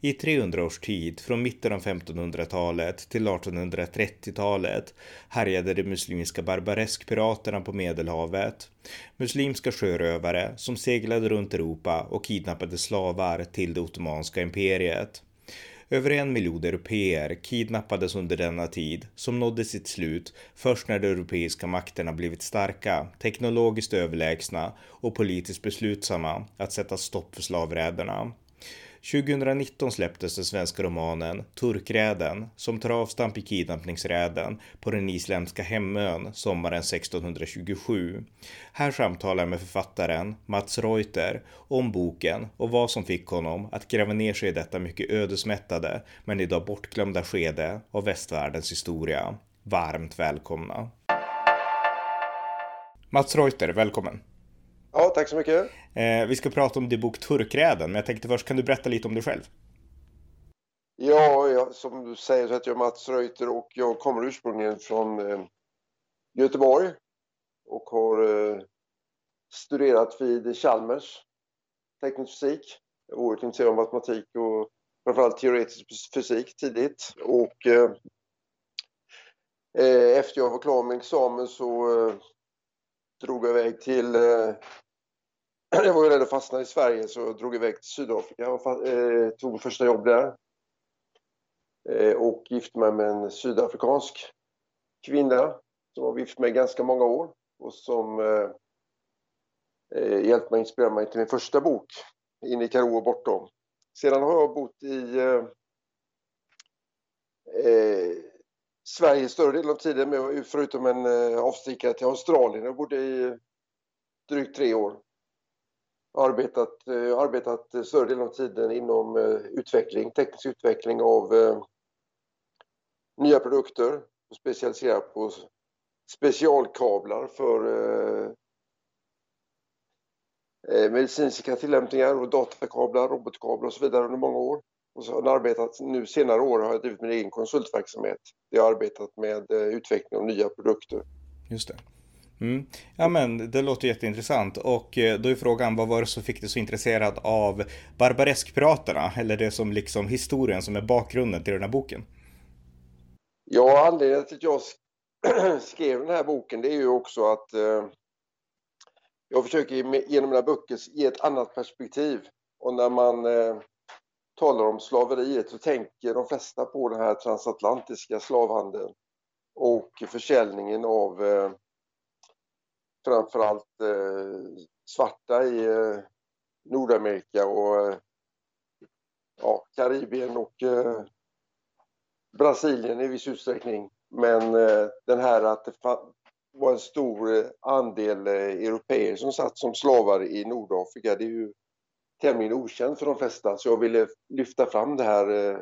I 300 års tid, från mitten av 1500-talet till 1830-talet, härjade de muslimska barbareskpiraterna på Medelhavet. Muslimska sjörövare som seglade runt Europa och kidnappade slavar till det ottomanska imperiet. Över en miljon europeer kidnappades under denna tid som nådde sitt slut först när de europeiska makterna blivit starka, teknologiskt överlägsna och politiskt beslutsamma att sätta stopp för slavräderna. 2019 släpptes den svenska romanen Turkräden som tar avstamp i kidnappningsräden på den isländska hemön sommaren 1627. Här samtalar jag med författaren Mats Reuter om boken och vad som fick honom att gräva ner sig i detta mycket ödesmättade men idag bortglömda skede av västvärldens historia. Varmt välkomna! Mats Reuter, välkommen! Ja, tack så mycket. Eh, vi ska prata om din bok Turkräden, men jag tänkte först, kan du berätta lite om dig själv? Ja, jag, som du säger så heter jag Mats Reuter och jag kommer ursprungligen från eh, Göteborg och har eh, studerat vid Chalmers teknisk fysik. Jag var oerhört intresserad av matematik och framförallt teoretisk fysik tidigt. Och eh, eh, efter jag var klar med examen så eh, drog jag iväg till eh, jag var ju rädd att fastna i Sverige så jag drog iväg till Sydafrika och eh, tog första jobb där. Eh, och gifte mig med en sydafrikansk kvinna som var gift med ganska många år och som eh, eh hjälpte mig inspirera mig till min första bok, In i Karoo och bortom. Sedan har jag bott i eh, eh, Sverige större delen av tiden, förutom en eh, avstickare till Australien. Jag bodde i drygt tre år arbetat, eh, arbetat större delen av tiden inom eh, utveckling, teknisk utveckling av eh, nya produkter och specialiserat på specialkablar för eh, eh, medicinska tillämpningar och datakablar, robotkablar och så vidare under många år. Och så har jag arbetat, nu senare år har jag drivit min egen konsultverksamhet. Jag har arbetat med eh, utveckling av nya produkter. Just det. Mm. Ja men det låter jätteintressant och eh, då är frågan vad var det som fick dig så intresserad av Barbareskpiraterna eller det som liksom historien som är bakgrunden till den här boken? Ja, anledningen till att jag skrev den här boken det är ju också att eh, jag försöker genom mina böcker ge ett annat perspektiv och när man eh, talar om slaveriet så tänker de flesta på den här transatlantiska slavhandeln och försäljningen av eh, framförallt eh, svarta i eh, Nordamerika och eh, ja, Karibien och eh, Brasilien i viss utsträckning. Men eh, den här att det var en stor eh, andel eh, europeer som satt som slavar i Nordafrika, det är ju tämligen okänt för de flesta. Så jag ville lyfta fram det här eh,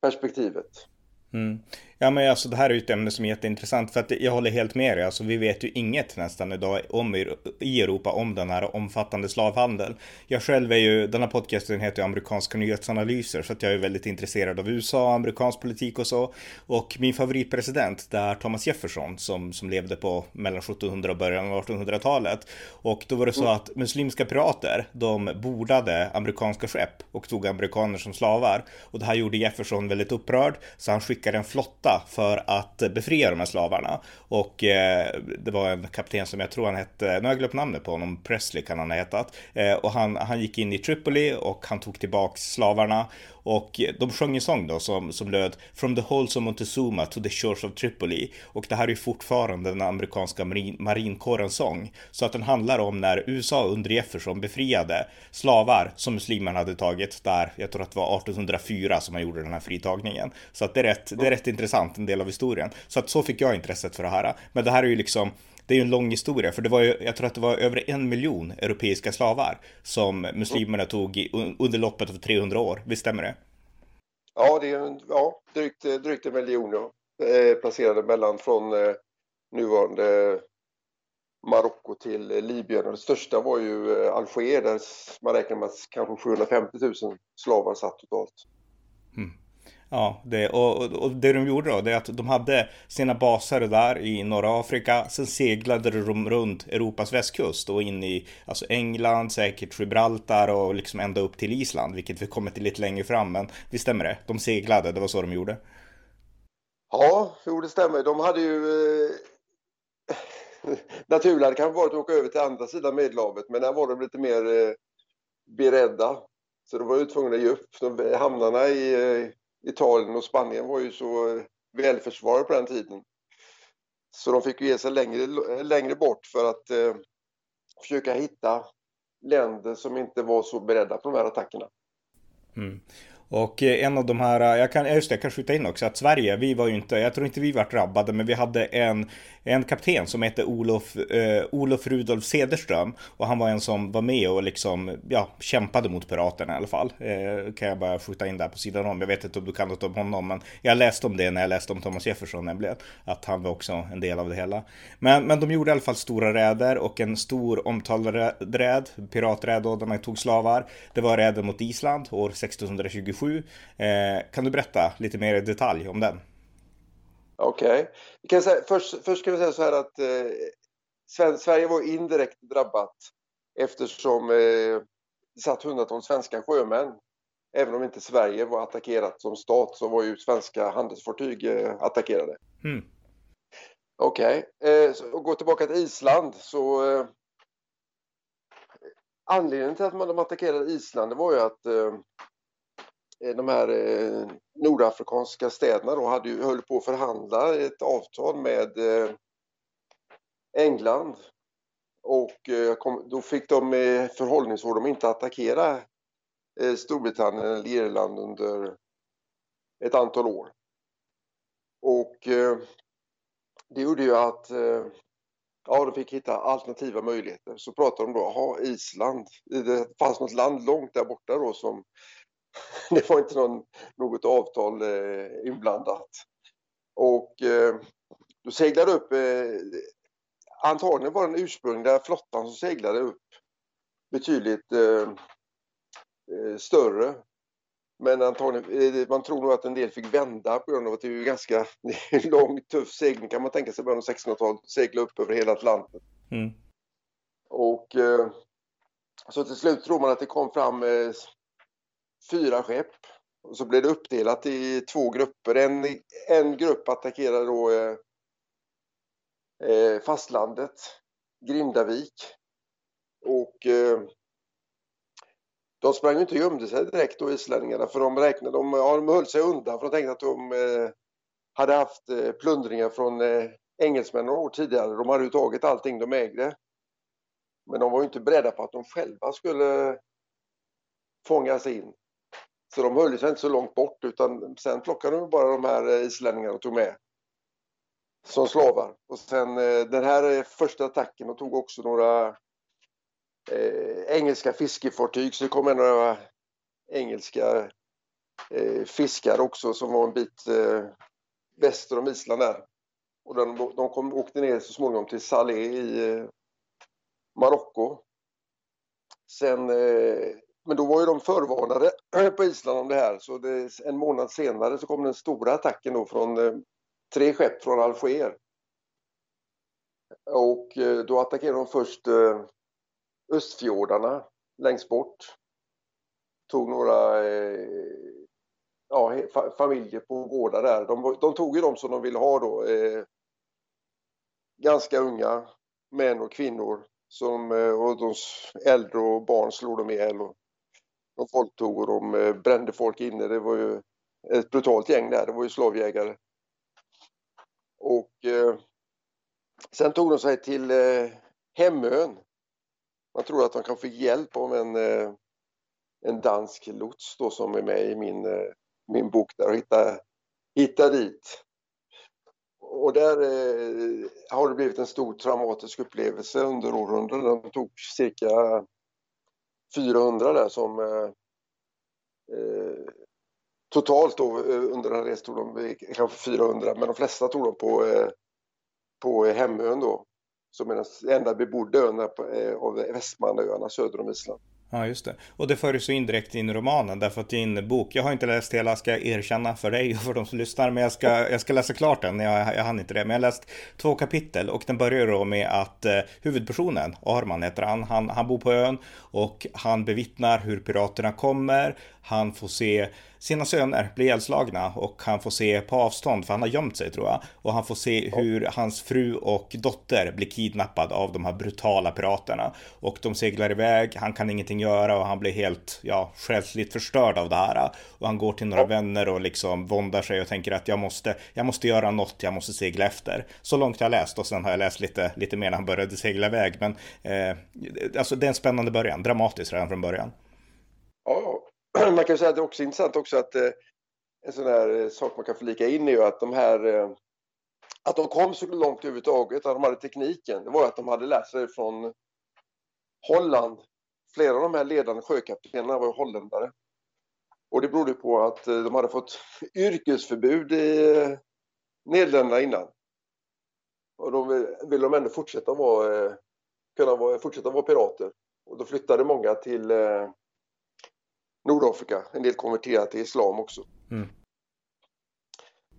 perspektivet. Mm. Ja men alltså det här är ju ett ämne som är jätteintressant för att jag håller helt med dig. Alltså vi vet ju inget nästan idag om i Europa om den här omfattande slavhandeln. Jag själv är ju, den här podcasten heter ju amerikanska nyhetsanalyser så att jag är väldigt intresserad av USA, amerikansk politik och så. Och min favoritpresident det är Thomas Jefferson som, som levde på mellan 1700 och början av 1800-talet. Och då var det så mm. att muslimska pirater de bordade amerikanska skepp och tog amerikaner som slavar. Och det här gjorde Jefferson väldigt upprörd så han skickade en flotta flotta för att befria de här slavarna. Och eh, det var en kapten som jag tror han hette, nu har jag glömt namnet på honom, Presley kan han ha hetat. Eh, och han, han gick in i Tripoli och han tog tillbaks slavarna och eh, de sjöng en sång då som, som löd From the halls of Montezuma to the shores of Tripoli. Och det här är fortfarande den amerikanska marin, marinkårens sång. Så att den handlar om när USA under Jefferson befriade slavar som muslimerna hade tagit där, jag tror att det var 1804 som man gjorde den här fritagningen. Så att det är rätt, det är rätt intressant, en del av historien. Så att så fick jag intresset för det här. Men det här är ju liksom det är ju en lång historia, för det var ju, jag tror att det var över en miljon europeiska slavar som muslimerna tog i, under loppet av 300 år. Visst stämmer det? Ja, det är ja, drygt, drygt en miljon ja. placerade mellan från eh, nuvarande Marocko till Libyen. Och det största var ju Alger där man räknar med att kanske 750 000 slavar satt totalt. Mm. Ja, det, och, och, det de gjorde då, det är att de hade sina baser där i norra Afrika. Sen seglade de runt Europas västkust och in i alltså England, säkert Gibraltar och liksom ända upp till Island, vilket vi kommer till lite längre fram. Men visst stämmer det? De seglade, det var så de gjorde. Ja, jo det stämmer. De hade ju... Eh... Naturligt hade kanske varit att åka över till andra sidan Medelhavet, men där var de lite mer eh, beredda. Så de var ju tvungna att ge upp. De, hamnarna i eh, Italien och Spanien var ju så eh, välförsvarade på den tiden. Så de fick ju ge sig längre, eh, längre bort för att eh, försöka hitta länder som inte var så beredda på de här attackerna. Mm. Och eh, en av de här, eh, jag kan, just det, jag kan skjuta in också att Sverige, vi var ju inte, jag tror inte vi var drabbade, men vi hade en, en kapten som hette Olof, eh, Olof Rudolf Cederström. Och han var en som var med och liksom, ja, kämpade mot piraterna i alla fall. Eh, kan jag bara skjuta in där på sidan om. Jag vet inte om du kan något om honom, men jag läste om det när jag läste om Thomas Jefferson nämligen. Att han var också en del av det hela. Men, men de gjorde i alla fall stora räder och en stor omtalad räd, piraträd då, där man tog slavar. Det var räden mot Island år 1627 2007. Eh, kan du berätta lite mer i detalj om den? Okej. Okay. Först, först kan vi säga så här att eh, Sverige var indirekt drabbat eftersom eh, det satt hundratals svenska sjömän. Även om inte Sverige var attackerat som stat så var ju svenska handelsfartyg eh, attackerade. Mm. Okej, okay. eh, och gå tillbaka till Island så eh, Anledningen till att man attackerade Island det var ju att Eh, Eh, de här eh, nordafrikanska städerna då hade ju, höll på att förhandla ett avtal med eh, England. Och då fick de förhållningsord om inte attackera Storbritannien eller Irland under ett antal år. Och det gjorde ju att ja, de fick hitta alternativa möjligheter. Så pratade de då, ha Island. Det fanns något land långt där borta då som det var inte någon, något avtal eh, inblandat. Och eh, då seglade upp, eh, antagligen var den ursprungliga flottan som seglade upp betydligt eh, eh större. Men antagligen, eh, man tror nog att en del fick vända på grund av att det är ganska lång tuff segling kan man tänka sig början av 1600-talet, segla upp över hela Atlanten. Mm. Och så till slut tror man att det kom fram fyra skepp. Och så blev det uppdelat i två grupper. En, en grupp attackerade då eh, eh, fastlandet, Grindavik. Och eh, de sprang inte och gömde sig direkt då islänningarna för de räknade, de, ja, de höll sig undan för de tänkte att de eh, hade haft eh, plundringar från eh, engelsmännen några år tidigare. De hade ju tagit allting de ägde. Men de var ju inte beredda på att de själva skulle fångas in. Så de höll sig inte så långt bort utan sen plockade de bara de här eh, islänningarna och tog med som slavar. Och sen eh, den här eh, första attacken de tog också några eh, engelska fiskefartyg så det kom några engelska eh, fiskare också som var en bit eh, väster om Island där. Och de, de kom, åkte ner så småningom till Salé i eh, Marocko. Sen men då var ju de förvarnade på Island om det här så det, en månad senare så kom den stora attacken då från eh, tre skepp från Alger. Och eh, då attackerade de först eh, Östfjordarna längst bort. Tog några eh, ja, fa familjer på gårdar där. De, de, tog ju dem som de ville ha då. Eh, ganska unga män och kvinnor som, eh, och de äldre och barn slog de ihjäl. Och folk tog och de brände folk inne. Det var ju ett brutalt gäng där. Det var ju slavjägare. Och eh, sen tog de sig till eh, Hemön. Man tror att de kan få hjälp av en, eh, en dansk lots då som är med i min, eh, min bok där och hitta, hitta dit. Och där eh, har det blivit en stor traumatisk upplevelse under århundraden. De tog cirka 400 där som eh, eh, totalt då eh, under den resan tog de kanske 400 men de flesta tog de på, eh, på Hemön då. som är den enda bebodda ön eh, av Västmannaöarna söder om Island. Ja, just det. Och det för ju så indirekt in i romanen, därför att din bok, jag har inte läst hela, ska jag erkänna för dig och för de som lyssnar, men jag ska, jag ska läsa klart den, jag, jag hann inte det. Men jag har läst två kapitel och den börjar då med att eh, huvudpersonen, Arman heter han, han, han bor på ön och han bevittnar hur piraterna kommer, han får se sina söner bli ihjälslagna och han får se på avstånd, för han har gömt sig tror jag, och han får se hur hans fru och dotter blir kidnappad av de här brutala piraterna. Och de seglar iväg, han kan ingenting göra och han blir helt, ja, själsligt förstörd av det här. Och han går till några vänner och liksom våndar sig och tänker att jag måste, jag måste göra något, jag måste segla efter. Så långt jag läst och sen har jag läst lite, lite mer när han började segla iväg. Men eh, alltså det är en spännande början, dramatiskt redan från början. Ja, man kan säga att det är också intressant också att eh, en sån här eh, sak man kan flika in är ju att de här eh, att de kom så långt överhuvudtaget, att de hade tekniken, det var att de hade lärt sig från Holland. Flera av de här ledande sjökaptenerna var holländare. Och det berodde på att de hade fått yrkesförbud i Nederländerna innan. Och då ville de ändå fortsätta vara, kunna vara, fortsätta vara pirater. Och då flyttade många till Nordafrika. En del konverterar till islam också. Mm.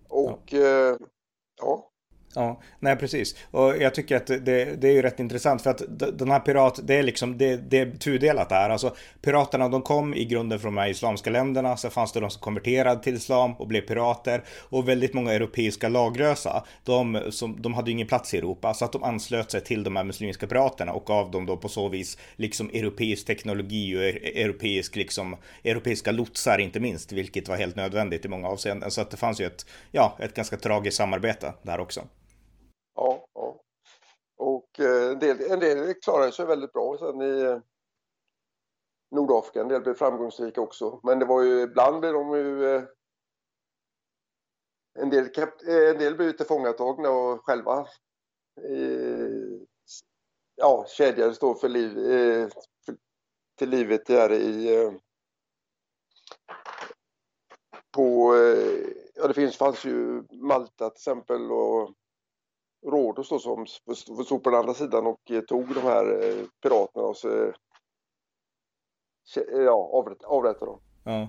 Och ja. Eh, ja. Ja, nej precis. Och jag tycker att det, det är ju rätt intressant för att den här pirat, det är liksom, det, det är tudelat där. Alltså piraterna de kom i grunden från de här islamska länderna, så fanns det de som konverterade till islam och blev pirater. Och väldigt många europeiska laglösa, de, som, de hade ju ingen plats i Europa, så att de anslöt sig till de här muslimska piraterna och gav dem då på så vis liksom europeisk teknologi och europeisk, liksom, europeiska lotsar inte minst, vilket var helt nödvändigt i många avseenden. Så att det fanns ju ett, ja, ett ganska tragiskt samarbete där också. Ja, ja. Och eh, en del, en del klarade sig väldigt bra sen i eh, Nordafrika. En del blev framgångsrika också. Men det var ju ibland blev de ju eh, en del, en del blev tillfångatagna och själva ja, kedjades då för liv, för, till livet där i på, ja det finns, fanns ju Malta till exempel och Rhodos då som stod på den andra sidan och eh, tog de här eh, piraterna och så, eh, ja, avrättade dem. Ja.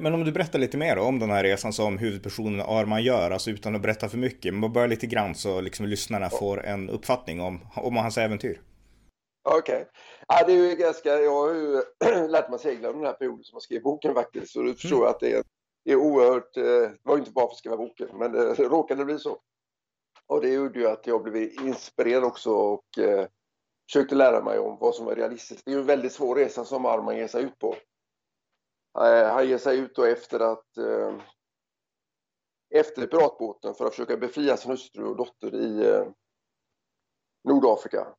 Men om du berättar lite mer om den här resan som huvudpersonen Arman gör, alltså utan att berätta för mycket, men bara lite grann så liksom lyssnarna ja. får en uppfattning om, om hans äventyr. Okej. Okay. Ja, det är ju ganska, jag har ju lärt mig segla under den här perioden som jag skrev boken faktiskt, så du förstår mm. att det är, är oerhört, det var inte bara för att skriva boken, men det råkade bli så. Och det gjorde ju att jag blev inspirerad också och eh, försökte lära mig om vad som var realistiskt. Det är ju en väldigt svår resa som Arman ger sig ut på. Eh, han ger sig ut då efter att eh, efter piratbåten för att försöka befria sin hustru och dotter i eh, Nordafrika.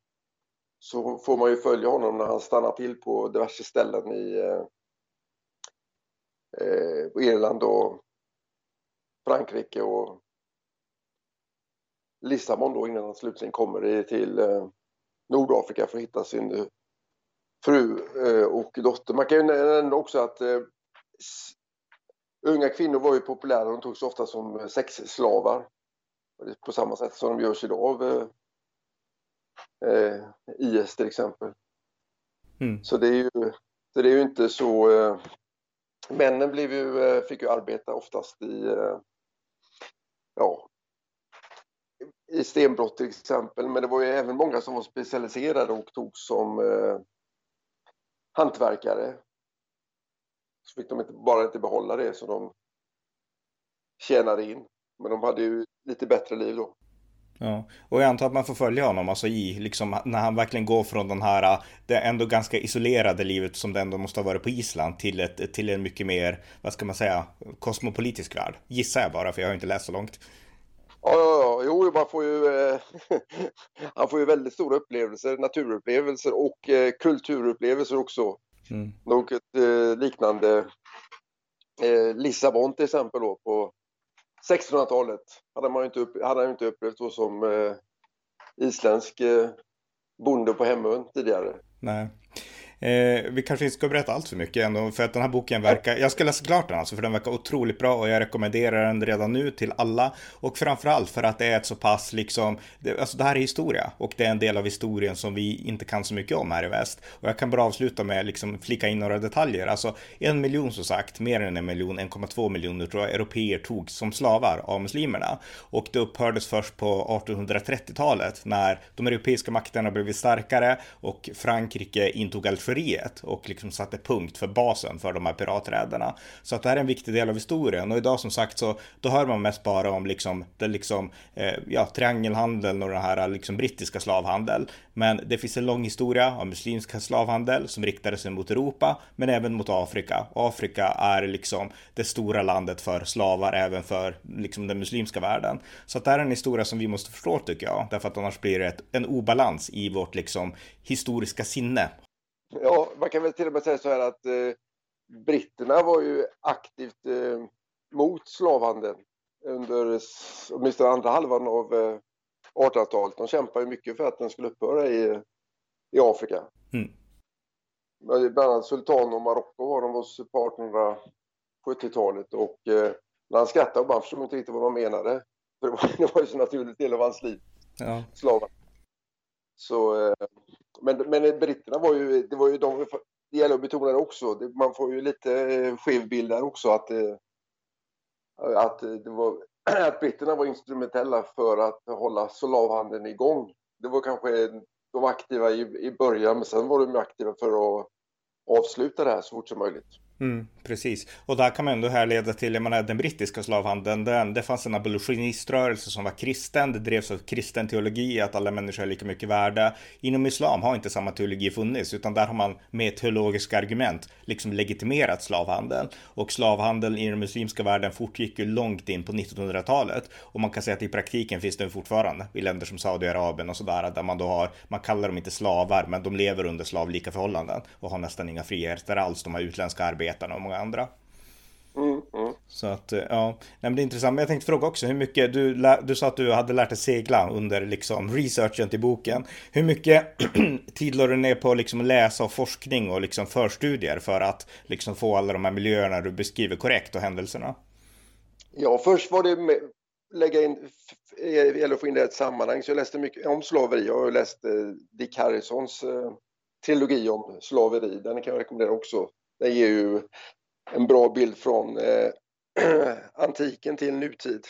Så får man ju följa honom när han stannar till på diverse ställen i eh, eh, Irland och Frankrike och Lissabon då innan han slutligen kommer till eh, Nordafrika för att hitta sin eh, fru eh, och dotter. Man kan ju nämna också att unga kvinnor var ju populära. De togs ofta som sexslavar. På samma sätt som de görs idag av IS till exempel. Mm. Så det är ju så det är ju inte så... männen blev ju, fick ju arbeta oftast i ja, i stenbrott till exempel. Men det var ju även många som var specialiserade och tog som eh, hantverkare. Så fick de inte, bara inte behålla det som de tjänade in. Men de hade ju lite bättre liv då. Ja, och jag antar att man får följa honom, alltså i liksom när han verkligen går från den här, det ändå ganska isolerade livet som det ändå måste ha varit på Island till ett, till en mycket mer, vad ska man säga, kosmopolitisk värld. Gissar jag bara, för jag har inte läst så långt. Ja, ja, ja. Jo, man får ju, eh, han får ju väldigt stora upplevelser, naturupplevelser och eh, kulturupplevelser också. Mm. Ett eh, liknande eh, Lissabon till exempel då på 1600-talet hade man ju inte, upp, hade inte upplevt då som eh, isländsk eh, bonde på hemön tidigare. Nej. Eh, vi kanske inte ska berätta allt för mycket ändå, för att den här boken verkar, jag ska läsa klart den alltså, för den verkar otroligt bra och jag rekommenderar den redan nu till alla. Och framförallt för att det är ett så pass liksom, det, alltså det här är historia och det är en del av historien som vi inte kan så mycket om här i väst. Och jag kan bara avsluta med liksom flika in några detaljer. Alltså en miljon som sagt, mer än en miljon, 1,2 miljoner tror jag, europeer tog som slavar av muslimerna. Och det upphördes först på 1830-talet när de europeiska makterna blivit starkare och Frankrike intog allt Algeriet och liksom satte punkt för basen för de här piraträderna. Så att det här är en viktig del av historien och idag som sagt så då hör man mest bara om liksom det liksom eh, ja, triangelhandeln och den här liksom brittiska slavhandel. Men det finns en lång historia av muslimska slavhandel som riktade sig mot Europa men även mot Afrika. Afrika är liksom det stora landet för slavar även för liksom den muslimska världen. Så att det här är en historia som vi måste förstå tycker jag, därför att annars blir det ett, en obalans i vårt liksom historiska sinne. Ja, man kan väl till och med säga så här att eh, britterna var ju aktivt eh, mot slavhandeln under åtminstone andra halvan av eh, 1800-talet. De kämpade ju mycket för att den skulle upphöra i, i Afrika. Mm. Bland annat Sultan och Marocko var de hos på 1870-talet och eh, när han skrattade och man förstod inte riktigt vad de menade. För det var, det var ju så naturligt del av hans liv. Ja. Slaven. Så, eh, men, men britterna var ju, det var ju de, det gäller att betona det också, det, man får ju lite eh, skev bild där också att, eh, att, det var, att britterna var instrumentella för att hålla slavhandeln igång. Det var kanske de aktiva i, i början men sen var de aktiva för att avsluta det här så fort som möjligt. Mm, precis. Och där kan man ändå härleda till, jag menar den brittiska slavhandeln, den, det fanns en abolitioniströrelse som var kristen, det drevs av kristen teologi, att alla människor är lika mycket värda. Inom islam har inte samma teologi funnits, utan där har man med teologiska argument liksom legitimerat slavhandeln. Och slavhandeln i den muslimska världen fortgick ju långt in på 1900-talet. Och man kan säga att i praktiken finns den fortfarande i länder som Saudiarabien och sådär, där man då har, man kallar dem inte slavar, men de lever under slavlika förhållanden och har nästan inga friheter alls, de har utländska arbetare arbetarna och många andra. Mm, mm. Så att, eh, ja, Nej, men det är intressant. Men jag tänkte fråga också hur mycket, du, du sa att du hade lärt dig segla under liksom researchen till boken. Hur mycket tid lade du ner på liksom läsa och forskning och liksom förstudier för att liksom få alla de här miljöerna du beskriver korrekt och händelserna? Ja, först var det med, lägga in, eller få in det i ett sammanhang. Så jag läste mycket om slaveri. Jag har läst eh, Dick Harrisons eh, trilogi om slaveri. Den kan jag rekommendera också. Den ger ju en bra bild från eh, antiken till nutid.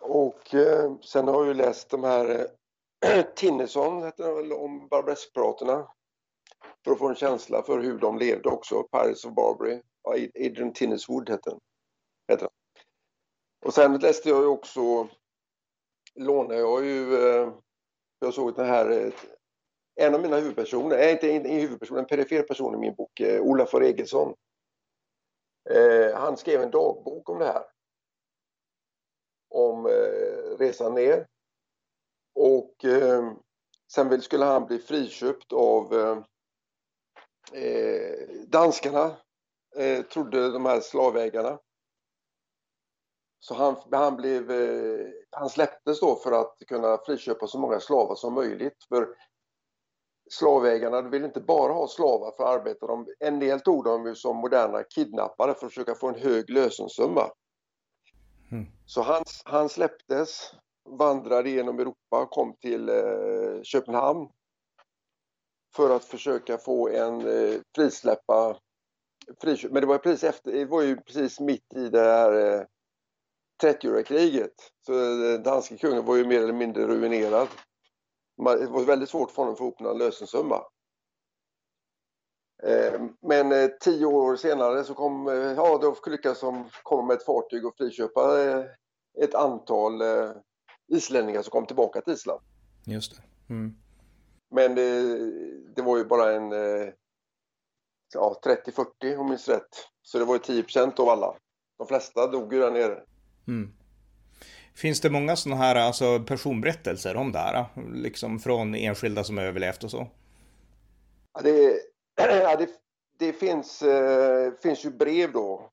Och eh, sen har jag ju läst de här eh, Tinneson heter det väl, om barbaresspiraterna. För att få en känsla för hur de levde också. Pirates of Barbary. Ja, Adrian Tinneswood heter den. Heter den. Och sen läste jag ju också, lånade jag ju, eh, jag såg den här eh, en av mina huvudpersoner, nej inte en, huvudperson, en perifer person i min bok, eh, Olaf Regelsson. Eh, han skrev en dagbok om det här. Om eh, resan ner. Och eh, sen skulle han bli friköpt av eh, eh, danskarna, eh, trodde de här slavägarna. Så han, han, blev, han släpptes då för att kunna friköpa så många slavar som möjligt. För slavägarna ville inte bara ha slavar för att arbeta. De, en del tog dem som moderna kidnappare för att försöka få en hög lösensumma. Mm. Så han, han släpptes, vandrade genom Europa och kom till eh, Köpenhamn för att försöka få en eh, frisläppa friköp. Men det var, precis efter, det var ju precis mitt i det här eh, 30-åriga kriget. Så den eh, danske kungen var ju mer eller mindre ruinerad det var väldigt svårt för honom att få ihop någon lösensumma. Eh, men eh, tio år senare så kom, eh, ja, då lyckades de komma med ett fartyg och friköpa ett antal islänningar som kom tillbaka till Island. Just det. Mm. Men det, det, var ju bara en ja, 30-40 om jag minns rätt. Så det var ju 10% av alla. De flesta dog ju där nere. Mm. Finns det många sådana här alltså, personberättelser om det här? Liksom från enskilda som överlevt och så? Ja, det, ja, det, det finns, eh, finns ju brev då.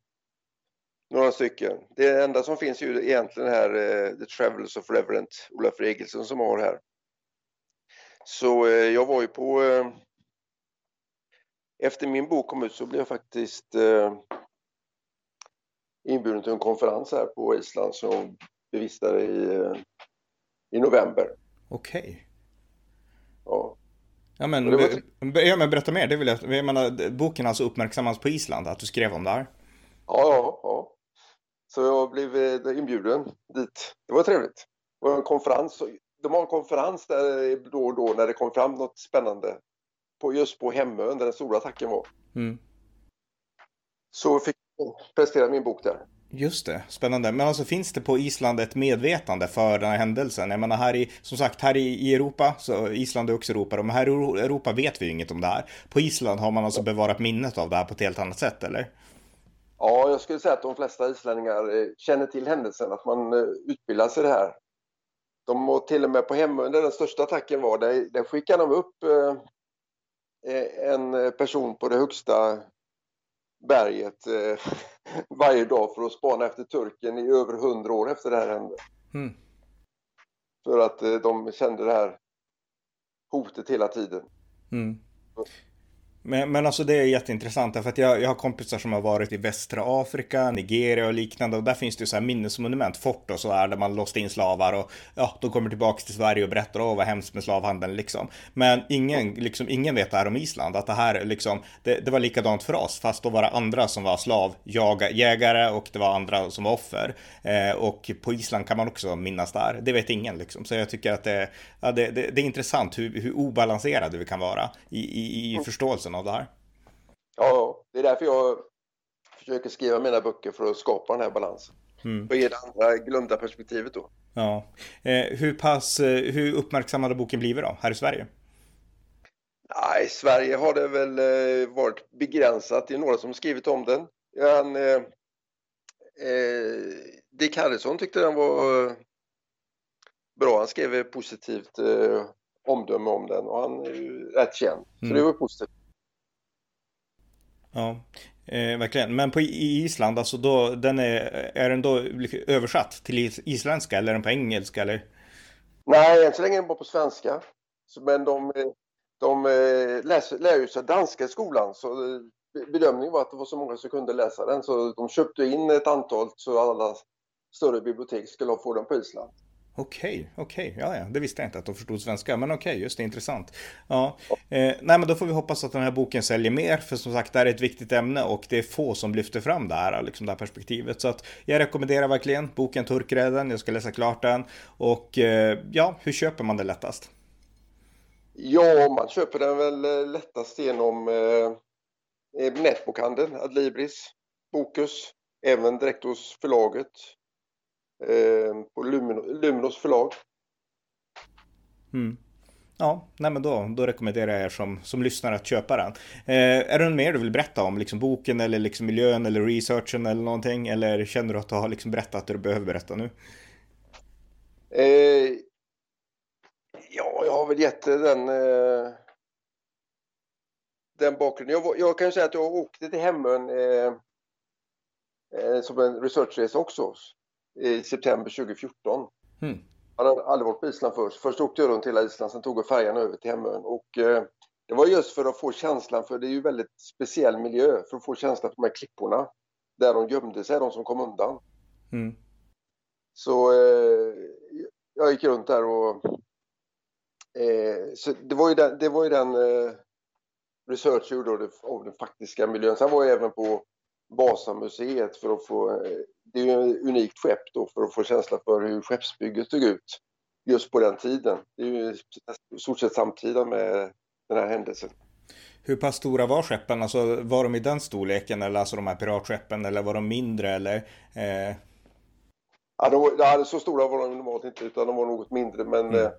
Några stycken. Det enda som finns är ju egentligen här eh, The Travels of Reverend Olaf Regelsson som har här. Så eh, jag var ju på eh, efter min bok kom ut så blev jag faktiskt eh, inbjuden till en konferens här på Island som bevistade i, i november. Okej. Okay. Ja. Ja men, var... ja men berätta mer, det vill jag, jag menar, boken alltså uppmärksammas på Island, att du skrev om det här? Ja, ja, ja. Så jag blev eh, inbjuden dit. Det var trevligt. Det var en konferens. De har en konferens där då och då när det kom fram något spännande. På, just på Hemön där den stora attacken var. Mm. Så fick jag prestera min bok där. Just det, spännande. Men alltså finns det på Island ett medvetande för den här händelsen? Jag menar här i, som sagt, här i, Europa, så Island är också Europa, men här i Europa vet vi ju inget om det här. På Island har man alltså bevarat minnet av det här på ett helt annat sätt, eller? Ja, jag skulle säga att de flesta islänningar eh, känner till händelsen, att man eh, utbildar sig i det här. De var till och med på Hemön, där den största attacken var, där, där skickade de upp eh, en person på det högsta berget varje dag för att spana efter turken i över hundra år efter det här hände. Mm. För att eh, de kände det här hotet hela tiden. Mm. Men, men alltså det är jätteintressant för att jag, jag har kompisar som har varit i västra Afrika, Nigeria och liknande och där finns det ju så här minnesmonument, fort och så där där man låste in slavar och ja, de kommer tillbaka till Sverige och berättar åh vad hemskt med slavhandeln liksom. Men ingen, liksom, ingen vet det här om Island, att det här liksom, det, det var likadant för oss, fast då var det andra som var slavjägare och det var andra som var offer. Eh, och på Island kan man också minnas där, det vet ingen liksom. Så jag tycker att det, ja, det, det, det är intressant hur, hur obalanserade vi kan vara i, i, i förståelsen av det här. Ja, det är därför jag försöker skriva mina böcker för att skapa den här balansen. Mm. Och ge det andra glömda perspektivet då. Ja. Eh, hur pass, eh, hur uppmärksammad har boken blivit då, här i Sverige? Nej, i Sverige har det väl eh, varit begränsat. Det är några som skrivit om den. Han, eh, eh, Dick Harrison tyckte den var eh, bra. Han skrev positivt eh, omdöme om den och han är ju rätt känd. Så mm. det var positivt. Ja, eh, verkligen. Men på Island, alltså då, den är, är den då översatt till isländska eller är den på engelska eller? Nej, än så länge är den bara på svenska. Men de, de eh, läser, lär ju sig danska i skolan så eh, bedömningen var att det var så många som kunde läsa den så de köpte in ett antal så alla större bibliotek skulle få den på Island. Okej, okej, ja, ja, det visste jag inte att de förstod svenska, men okej, just det, intressant. Ja, eh, nej, men då får vi hoppas att den här boken säljer mer, för som sagt, det här är ett viktigt ämne och det är få som lyfter fram det här, liksom det här perspektivet. Så att jag rekommenderar verkligen boken Turkräden, jag ska läsa klart den. Och eh, ja, hur köper man det lättast? Ja, man köper den väl eh, lättast genom eh, eh, nätbokhandeln, Adlibris, Bokus, även direkt hos förlaget på Luminos förlag. Mm. Ja, nej men då, då rekommenderar jag er som, som lyssnar att köpa den. Eh, är det något mer du vill berätta om liksom boken eller liksom miljön eller researchen eller någonting? Eller känner du att du har liksom berättat det du behöver berätta nu? Eh, ja, jag har väl gett den, eh, den bakgrunden. Jag, jag kan säga att jag åkte till Hemön eh, eh, som en researchresa också i september 2014. Mm. Han hade aldrig varit på Island först. Först åkte jag runt hela Island, sen tog jag färjan över till Hemön. Och, eh, det var just för att få känslan, för det är ju väldigt speciell miljö, för att få känslan för de här klipporna. Där de gömde sig, de som kom undan. Mm. Så eh, jag gick runt där och... Eh, så det var ju den, det var ju den eh, research jag gjorde av den faktiska miljön. Sen var jag även på Vasamuseet för att få eh, det är ju ett unikt skepp då för att få känsla för hur skeppsbygget såg ut just på den tiden. Det är ju i stort sett samtida med den här händelsen. Hur pass stora var skeppen? Alltså var de i den storleken eller alltså de här piratskeppen eller var de mindre eller? Eh... Ja, de, ja, så stora var de normalt inte utan de var något mindre men mm. eh,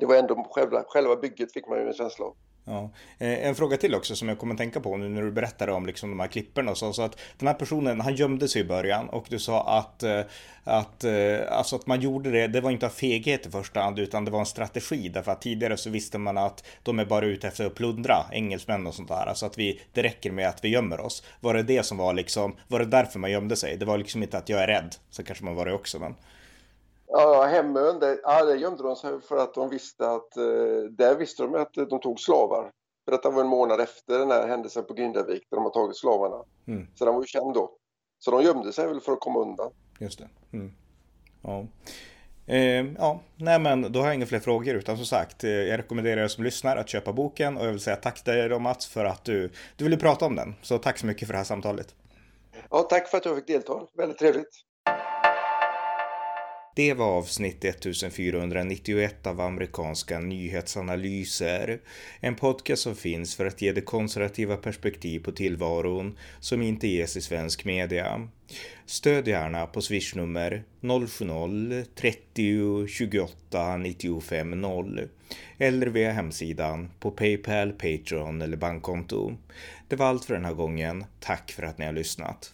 det var ändå själva, själva bygget fick man ju en känsla av. Ja. Eh, en fråga till också som jag kommer att tänka på nu när du berättade om liksom de här klipporna så, så att den här personen, han gömde sig i början och du sa att, eh, att, eh, alltså att man gjorde det, det var inte av feghet i första hand utan det var en strategi därför att tidigare så visste man att de är bara ute efter att plundra engelsmän och sånt där, alltså att vi, det räcker med att vi gömmer oss. Var det det som var liksom, var det därför man gömde sig? Det var liksom inte att jag är rädd, så kanske man var det också men. Ja, Hemön, det, ja, det gömde de sig för att de visste att, eh, där visste de att de tog slavar. detta var en månad efter den här händelsen på Grindavik där de har tagit slavarna. Mm. Så den var ju känd då. Så de gömde sig väl för att komma undan. Just det. Mm. Ja. Eh, ja, nej men då har jag inga fler frågor utan som sagt, eh, jag rekommenderar er som lyssnar att köpa boken och jag vill säga tack till dig då Mats för att du, du ville prata om den. Så tack så mycket för det här samtalet. Ja, tack för att jag fick delta. Väldigt trevligt. Det var avsnitt 1491 av amerikanska nyhetsanalyser. En podcast som finns för att ge det konservativa perspektiv på tillvaron som inte ges i svensk media. Stöd gärna på swishnummer 070-30 28 95 0 eller via hemsidan på Paypal, Patreon eller bankkonto. Det var allt för den här gången. Tack för att ni har lyssnat.